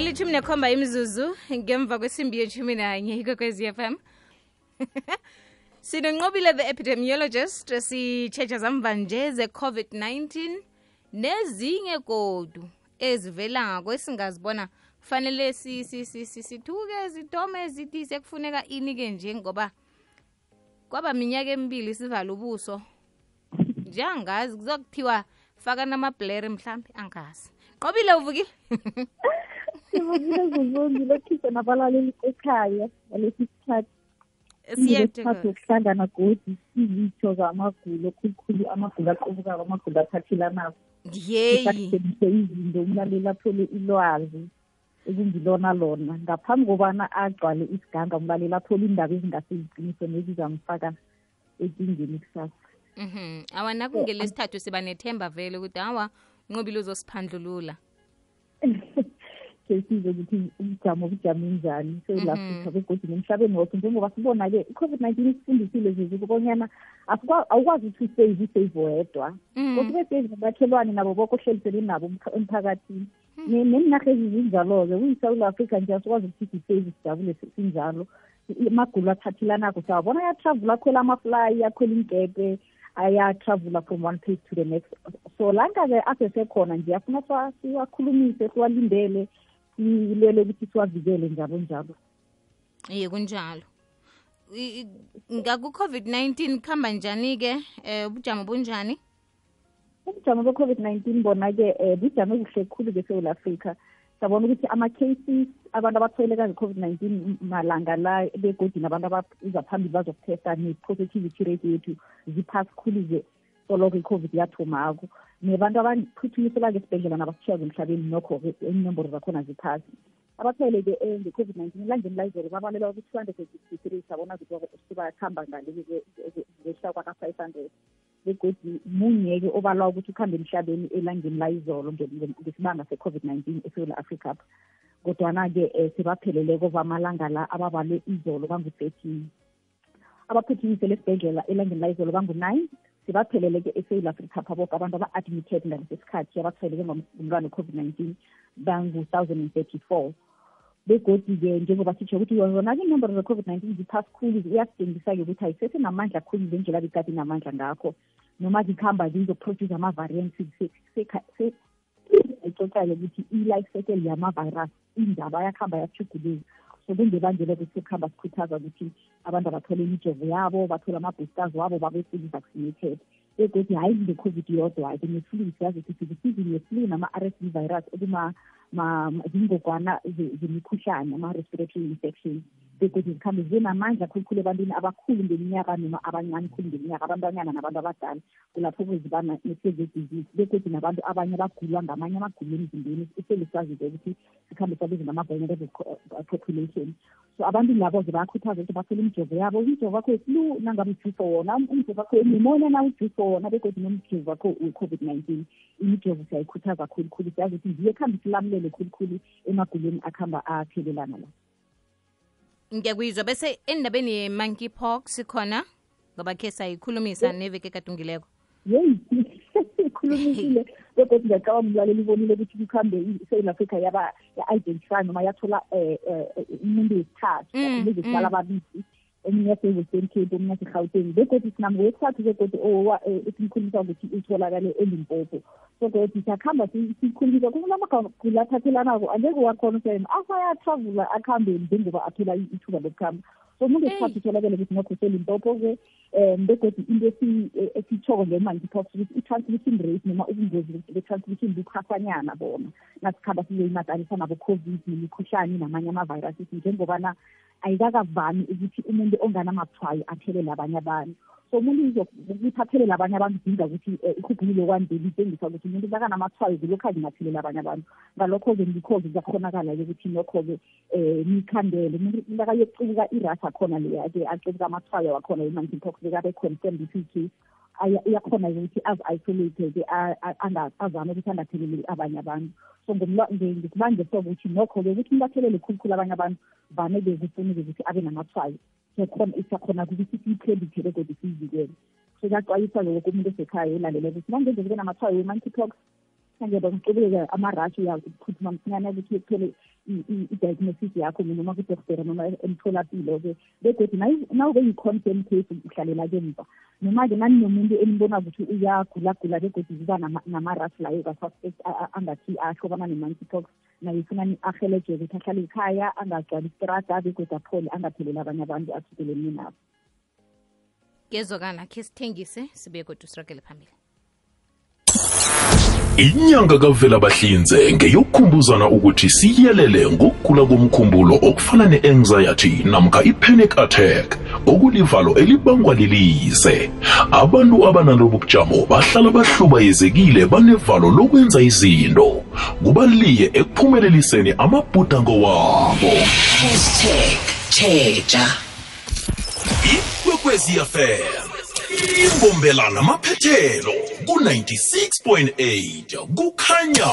ilithumi nekhomba imizuzu ngemva kwesimbi yethumi nanye ikokwezi FM sinonqobile the epidemiologist sitshetsha zamva nje ze-covid-19 nezinye kodu ezivela ngakwesingazibona kufanele sithuke zidome zithi sekufuneka ini-ke nje ngoba kwaba minyaka emibili sivala ubuso. Njengangazi kuzokuthiwa faka namabhlere mhlambe angazi. Qobile uvukile zuzungile khiphe nabalaleli ekhaya ngalesi sikhathi. Siyethe ukuhlangana godi izitho zamagulo okhulukhulu amagulo aqobukako amagulo athathilanako yeyi isakutshengise izinto umlaleli athole ilwazi ekungilona lona. Ngaphambi kobana agcwale isiganga umlaleli athole indaba ezingaseyiqiniso nezizamfaka enkingeni kusasa. Mhm. awa nakungelesithathu siba nethemba vele ukuthi hawa nqobile uzosiphandlulula. sesize ukuthi ubujamo bujame njani sewula afrika begodi nemhlabeni wonke njengoba sibona-ke i-covid-19 isifundisile zuzu kubonyana asikwa- awukwazi ukuthi usave usave wedwa. Kodwa ube save namakhelwane nabo boke ohleliselwe nabo emkha- emphakathini. Ne- neminarha ezizinjalo-ke kuyisewula afrika nje asikwazi ukuthi sisave sijabule si- sinjalo. Amagulo athathilanako siyawabona ayatravula akhwela amafly akhwela iinkepe ayatravula from one place to the next. So lanka-ke asesekhona nje afuna siwa- siwakhulumise siwalindele. Silwele ukuthi siwavikele njalo njalo. Iye kunjalo. I- i- ngaku-covid-19 kuhamba njani-ke um ubujamo bunjani? Ubujamo be-covid-19 bona-ke um bujame kuhle khulu besewula afrika. Sabona ukuthi ama-cases abantu abatheleka nge-covid-19 malanga la begodi nabantu abaza phambili bazokuthesta ne-positivity rate yethu ziphasi khulu-ke. Soloko i-covid yathomako nebantu abaphuthumiselaka esibhedlela nabasithiyazo emhlabeni nokho-ke inomboro zakhona ziphasi. Abatheleke nge-covid-19 elangeni layizolo babalelwa ku-two hundred and sixty-three sabona ukuthi bakhamba ngehla kwaka-five hundred. Begodi munye-ke obalwa ukuthi ukuhambe emhlabeni elangeni layizolo nge- nge- ngesibanga se-covid-19 esewula afrika. Apha kodwana-ke um sebapheleleko bamalanga la ababale izolo bangu-thirteen. Abaphuthumisele esibhedlela elangeni layizolo bangu-nine. Sibapheleleke esewula afrika apha boke abantu aba-admitted ngalesi sikhathi abatheleke ngomntwana we-covid-19 bangu-thousand and thirty-four begodi-ke njengoba sitsho ukuthi yona-ke inomboro ze-covid-19 ziphasi khulu iyasitshengisa-ke ukuthi ayisesenamandla khulu ngendlela abikade inamandla ngakho noma zikhamba zizoproduce ama-variants icocake ukuthi i-life cycle yama-virus indaba yakuhamba yachuguluka so kungebangela ukuthi sekuhamba sikhuthaza ukuthi abantu abathole imijovo yabo bathole ama-boosters wabo babe fully vaccinated begodi hhayi nge-covid yodwa-ke ne-flu siyazi ukuthi isizini ye-flu nama-r s v virus okuma zingogwana zemikhuhlane ama-respiratory infection begodi zikhambe zibe namandla khulukhulu ebantwini abakhulu ngeminyaka noma abancane khulu ngeminyaka abantwanyana nabantu abadala. Kulapho kuziba ne-severe disease begodi nabantu abanye bagulwa ngamanye amagulo emzimbeni. Isele sazi-ke ukuthi sikhambe sabiza ngama-vulnerable population. So abantu labo-ke bayakhuthaza ukuthi bathole imijovo yabo. Umjovo wakho ye-flu nangabe ujufa wona umjovo wakho pneumonia na ujufa wona begodi nomjovo wakho we-covid-19 imijovo siyayikhuthaza khulukhulu. Siyazi ukuthi ngiye kuhambe silamulele khulukhulu emagulweni akuhamba athelelana la. Ngiyakuyizwa bese endabeni ye-monkeypox khona ngoba khe sayikhulumisa neveke kadungileko yeyi ikhulumisile begodwa ngiyacabanga umlaleli ibonile ukuthi kuhambe isewula afrika yaba ya-identify noma yathola um umuntu wesithathu Mm, bezesihlala mm. ababili. Omunye yase-western cape omunye yase-gauteng begodi sinamngo wesithathu begodi esimkhulumisa ukuthi utholakale elimpopo. So godi siyakuhamba sikhulumisa kulamagula athathelanako angeke wakhona usayena asayatravula akuhambeni njengoba athola ithuba lokuhamba so umuntu esithathu utholakele ukuthi nokho selimpopo-ke um begodi into esi- esitshoko nge-monkeypox ukuthi i-transmission rate noma ubungozi be-transmission bukhasanyana bona. Nasikhamba sizoyimatanisa nabo-covid nemikhuhlane namanye ama-viruses njengobana ayikakavami ukuthi umuntu onganamathwayo athelele abanye abantu. So umuntu ukuthi athelele abanye abantu kudinga ukuthi um irhubhululo kwandeli itshengisa ukuthi umuntu nakanamathwayo kulokhu angingathelela abanye abantu. Ngalokho-ke ngikho-ke kuyakhonakala-ke ukuthi nokho-ke um nikhandele umuntu nakayocubuka irasi akhona leya-ke acubuka amathwayo wakhona i-monkeypox bekabe confirmed ukuthi uyakhona-ke ukuthi azi-isolate-ke azame ukuthi angatheleli abanye abantu. So ngisibange sobo ukuthi nokho-ke ukuthi umuntu athelele khulukhulu abanye abantu vane-ke kufuneke ukuthi abe namathwayo. Siyakhona siyakhona ukuthi siyipredict begodi siyivikele. So kuyaxwayiswa-ke woke umuntu osekhaya elalele ukuthi nangenze kube namathwayo we-monkeypox. Angeba ngicobeke ama-rush uyaphuthuma msinyana ukuthi uthole i-diagnosis yakho noma kudokotela noma emtholapilo-ke. Begodwa nawube yi-confirm case uhlalela kemva noma-ke naninomuntu enibona ukuthi uyagulagula begodwa ziba nama-rush layo angathi ahlobana ne-monkeypox naye ifuna ahelejeke ukuthi ahlale ekhaya angagcwali istrada begodwa aphole angatheleli abanye abantu athukeleni nabo kezwakala khe sithengise sibuye kodwa siragele phambili. Inyanga kavela bahlinze ngeyokukhumbuzana ukuthi siyelele ngokugula komkhumbulo okufana ne-anxiety namkha i-panic attack okulivalo elibangwa lilize. Abantu abanalobu bujamo bahlala bahlubayezekile banevalo lokwenza izinto. Kubaliye ekuphumeleliseni amabhudango wabo hashtag tjheja ikwekwezi fm imbombela namaphethelo. ku-96.8 kukhanya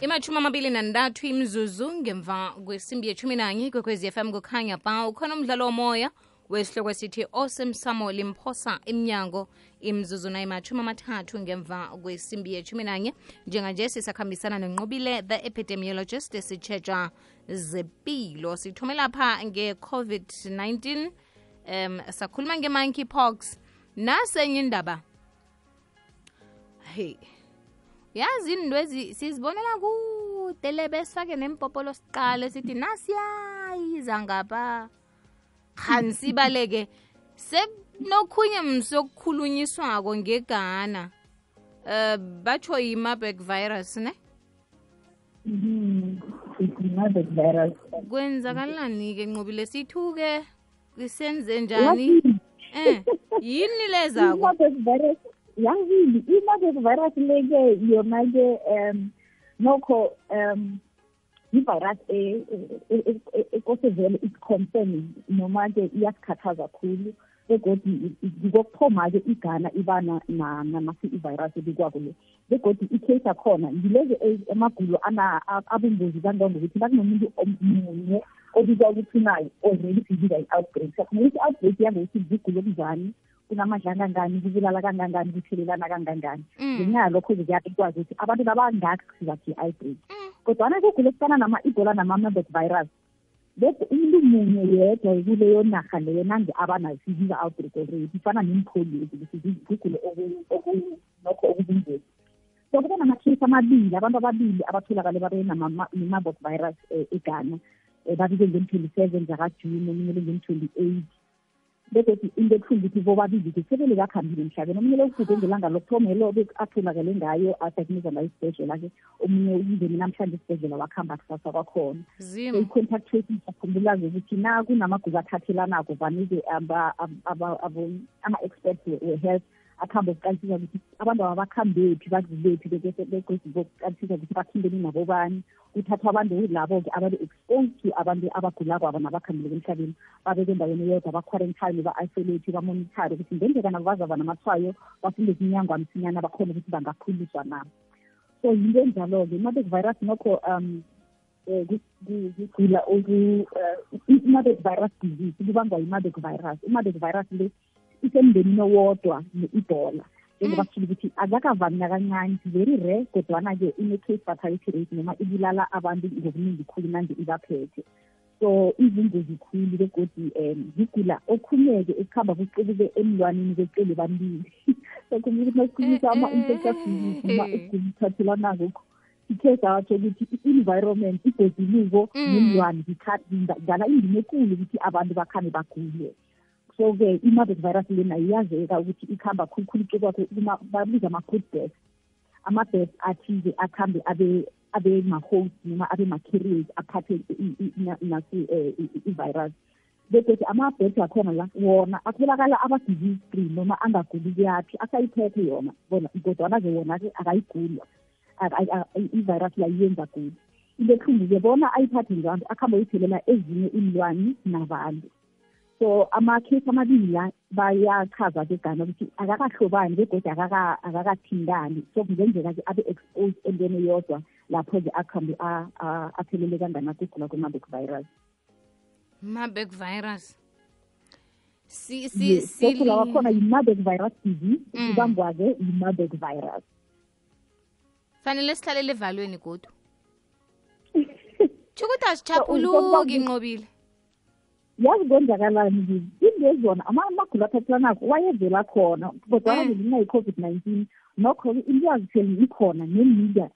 imashumi amabili nantathu imzuzu ngemva kwesimbi yeshumi nanye kwekwezi fm kukhanya ba ukhona umdlalo womoya wesihloko esithi osemsamo limphosa emnyango. Imzuzu na imashumi amathathu ngemva kwesimbi yeshumi nanye njenganje sisakhambisana nenqobile the epidemiologist sitshetsha zempilo sithome lapha nge-covid-19 um sakhuluma nge-monkeypox. Nasenye indaba. Hey. Yazi indwezi sizibonela kude le besifake nempopolo siqale sithi nasiyayiza ngapha khani sibaleke? Sekunokhunye msokukhulunyiswako ngegana uh batsho yi-marburg virus ne? Kwenzakalani-ke nqobile? Sithuke senze njani? Eh yini lezako i-marburg virus yazini i-marburg virus le-ke yona-ke um nokho um i-virus ekose vele is concerning noma-ke iyasikhathaza khulu begodi kokuthoma-ke igana ibana nasi i-virus ebikwako le. Begodi i-case akhona ngilezi amagulo abungozi kangangokuthi nakunomuntu munye obizwa ukuthi nayo already sibiza i-outbreak sakhona ukuthi i-outbreak yangokuthi zigulo okuzani kunamandla angangani kubulala kangangani kuthelelana kangangani. Ngenxa yalokho-ke kuyakwazi ukuthi abantu nabangakho sizathi i-outbreak. Kodwana kugula ekufana nama-ebola nama-marburg virus bese umuntu munye yedwa kuleyo narha leyo nange abanayo sibiza outbreak already. Ifana nempolio zigulo nokho okubungozi. So kube namakhesi amabili abantu ababili abatholakale babe ne-marburg virus eghana. um babike ngem-twenty seven zakajuni omunye ngem-twenty-eight begothi into ebuhlungu ukuthi bobabili-ke sebele bakhambile emhlabeni omunye lo ufude ngelanga lokuthomelo atholakale ngayo asakumiza ngayo isibhedlela-ke omunye umndeni namhlanje esibhedlela wakuhamba kusasa kwakhona so zimu i-contact tracing sakhumbula-ke ukuthi na kunamagulo athathelanako vane-ke ama-experts we-health akuhambe ukuqalisisa ukuthi abantu aba bakhambephi bakuziphi begosi bokuqalisisa ukuthi bathinteni nabobani kuthathwa abantu labo-ke ababe-exposed to abantu abagulako aba nabakhambile emhlabeni. Babeke endaweni eyodwa ba-quarantine ba-isolate bamonithare ukuthi ngenzeka nabo bazaba namathwayo bafunde iminyango msinyana bakhona ukuthi bangaphuliswa nabo so yinto enjalo-ke i-marburg virus nokho um um kugula i-marburg virus disease kubangwa yi-marburg virus. I-marburg virus le isemndenini owodwa ne-ebola. Njengoba sitshile ukuthi akakavami nakancane very rare kodwana-ke ine-case fatality rate noma ibulala abantu ngobuningi khulu nanje ibaphethe. So izingozi khulu begodi um zigula okhunye-ke ekuhamba kucebuke emlwaneni kwecele bambili. So khumbula ukuthi nasikhulumisa ama-infectious disease noma ukugula kuthathelanako sikhe satsho ukuthi i-environment ibhoduluko nemlwane zidlala indima ekulu ukuthi abantu bakhambe bagule. So-ke i-marburg virus lena iyazeka ukuthi ikhamba khulukhulu kwakho babiza ama-food deaths. Ama-deaths athize akhambe abe abe ma-host noma abe ma-carriers aphathe nasi i-virus. Begothi ama-birth akhona la wona atholakala aba-disease free noma angaguli kuyaphi asayiphethe yona bona kodwana-ke wona-ke akayiguli i-virus la iyenza guli. Into ebuhlungu-ke bona ayiphathe njanto akuhambe uyithelela ezinye iinlwani nabantu. So ama-case amabili la bayachaza begana ukuthi akakahlobani begodwa akakathintani so kungenzeka-ke abe-exposed entweni eyodwa lapho-ke akuhambe athelele kangana kugula kwe-marburg virus. Marburg virus. Si yes si so kulawa khona yi-marburg virus disease Mm. kubangwa-ke yi-marburg virus. Fanele sihlalele evalweni godu. Tsho ukuthi asichaphuluki nqobile. Yazi kwenzakalani kizi into ezona ama- amagulo athathilanako wayevela khona kodwa Mm. ngenxa yi-covid-19 nokho ilwazi sele likhona nemedia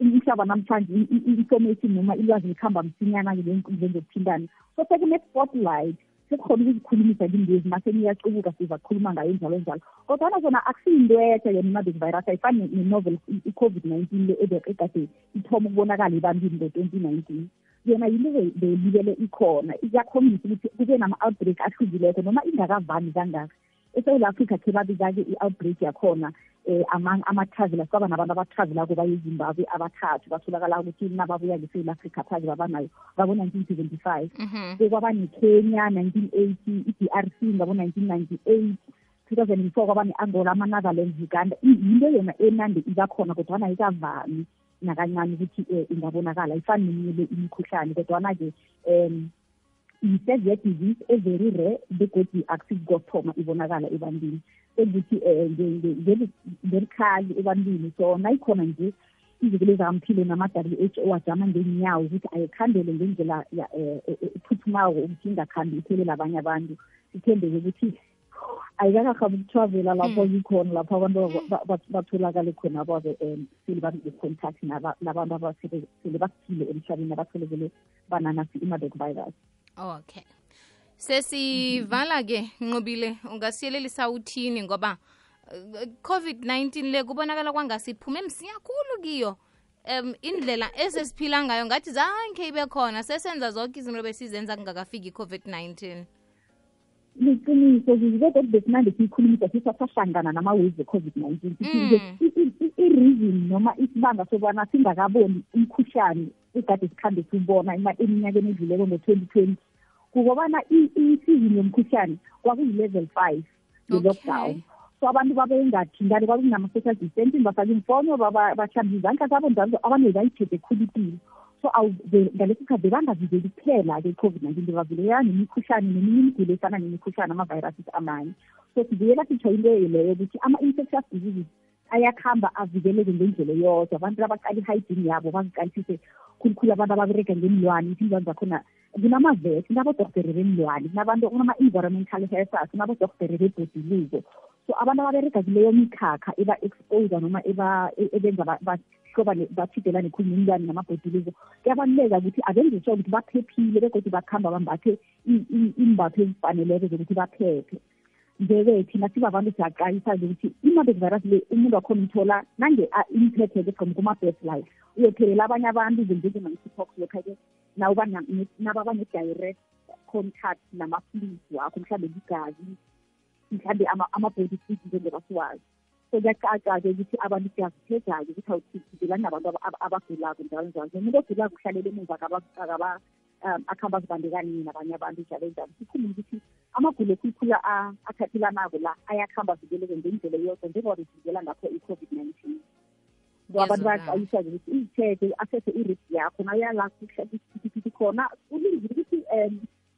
umhlaba namhlanje i- i- i-information noma ilwazi likhamba msinyana-ke ngeenkundleni zokuthintana so sekune-spotlight sekukhona ukuzikhulumisa kindezi mase niyacubuka siza kukhuluma ngayo njalo njalo. Kodwana zona akusiyinto etha yona i-marburg virus ayifani ne- ne-novel i- i-covid-19 le ebe- egade ithoma ukubonakala ebantwini ngo-twenty nineteen. Yona yinto be- belibele ikhona. Iyakhombisa ukuthi kube nama-outbreak ahlukileko noma ingakavami kangaka. Esewula afrika khe babika-ke i-outbreak yakhona um ama-travelers kwaba nabantu abatravelako baye ezimbabwe abathathu. Batholakala ukuthi nababuya ngesewula afrika phaze babanayo ngabo-nineteen seventy-five. Mhm. kwaba nekenya nineteen eighty i-d r c ngabo-nineteen ninety-eight. Two thousand and four kwaba ne-angola ama-netherlands uganda. I- yinto yona enande ibakhona kodwana ayikavami. Nakancane ukuthi um ingabonakala. Ifani neminye le imikhuhlane kodwana-ke um i-severe disease e-very rare begodi akusikokuthoma ibonakala ebantwini. Ekuthi um ngelikhali ebantwini. So nayikhona nje iziko lezamaphilo nama-w h o ajama ngeenyawo ukuthi ayikhandele ngendlela ya- eh, eh, eh, ephuthumako ukuthi ingakhambi ithelele abanye abantu. Sithembeke ukuthi ayikakahabi ukutravela lapho zikhona lapho abantu ba- ba- batholakale khona abo-ke um sele babe-contact naba- nabantu abasele sele baphile emhlabeni abatholekele bananasi i-marburg virus. Okay. Sesivala ke nqobile ungasiyelelisa uthini? Ngoba uh, covid-19 le kubonakala kwangasiphume msiyakhulu kiyo. Um indlela esesiphila ngayo ngathi zange ibe khona sesenza zonke izinto besizenza kungakafiki i-covid-19 liqiniso kodwa besinande siyikhulumisa sisasahlangana nama-waves e-covid-19. Sithi-ke Mm. i- i- i- i-reason noma isibanga sokubana singakaboni umkhuhlane ekade sikhambe siwubona ema- eminyakeni edluleko ngo-twenty twenty kukobana i- isizini yomkhuhlane kwakuyi-level five ye-lockdown. So abantu babengathintani kwakunama-social distancing bafake imfonyo baba- bahlamba izandla zabo njalo abantu bayithethe khulu ipilo. So ngalesi sikhathi bebangavikeli kuphela-ke i-covid-19 bebavikela nemikhuhlane neminye imigulo efana nemikhuhlane ama-viruses amanye. So sibuyela sitsho into leyo ukuthi ama-infectious diseases ayakuhamba avikeleke ngendlela eyodwa. Abantu abaqala i-hygiene yabo baziqalisise khulukhulu abantu ababereka ngemilwane ukuthi ilwane zakhona kunamavesi kunabodortere bemilwane kunama-environmental healthers kunabodortere bebhoduluko. So abantu ababereka kuleyo mikhakha eba-expose noma eba- e- ebenza ba- bahloba ne- bathidelane khulu nemilwane namabhoduluko kuyabaluleka ukuthi abenze sure ukuthi baphephile begodwa bakuhamba bambathe i- i- imbatho ezifaneleko zokuthi baphephe. Nje-ke thina sibabantu siyaqalisa nje ukuthi i-marburg virus le umuntu wakhona umthola nange imphethe-ke from kuma-birth life. Uyophelela abanye abantu njengema-monkeypox lokha-ke nawuba nababa ne-direct contact nama-fluids wakho mhlawumbe ligazi mhlawumbe ama- ama-body fluids njengoba siwazi so kuyacaca-ke ukuthi abantu siyazithetha-ke ukuthi awuthidelani nabantu aba- aba- abagulako njalo njalo. Nomuntu ogulako uhlalele emuva akaba- akaba- um akuhamba azibandekani nabanye abantu njalo njalo. Sikhulume ukuthi amagulo khulukhulu a- athathelanayo la ayakuhamba avikeleke ngendlela eyodwa njengoba bevikela ngakho i-covid-19. So abantu Yazwakala. bayaqayisa-ke ukuthi izithethe asese i-risk yakho. Nawuyala kuthi khona kulungile ukuthi um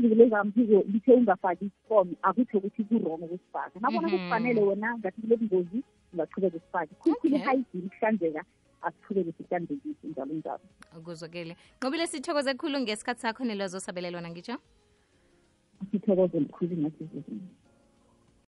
iziko lezamphiko lithe ungafaki isifomo akutho ukuthi kurong ukusifaka nabona Mhm. kufanele wena ngathi kule bungozi ungaqhubeka usifake. Khulukhulu i-hygiene kuhlanzeka asiqhubeke sihlanzekise njalo njalo. Kuzokele nqobile sithokoze khulu ngesikhathi sakho nelwazi osabelelwana ngitsho? Sithokoze mkhulu ngathi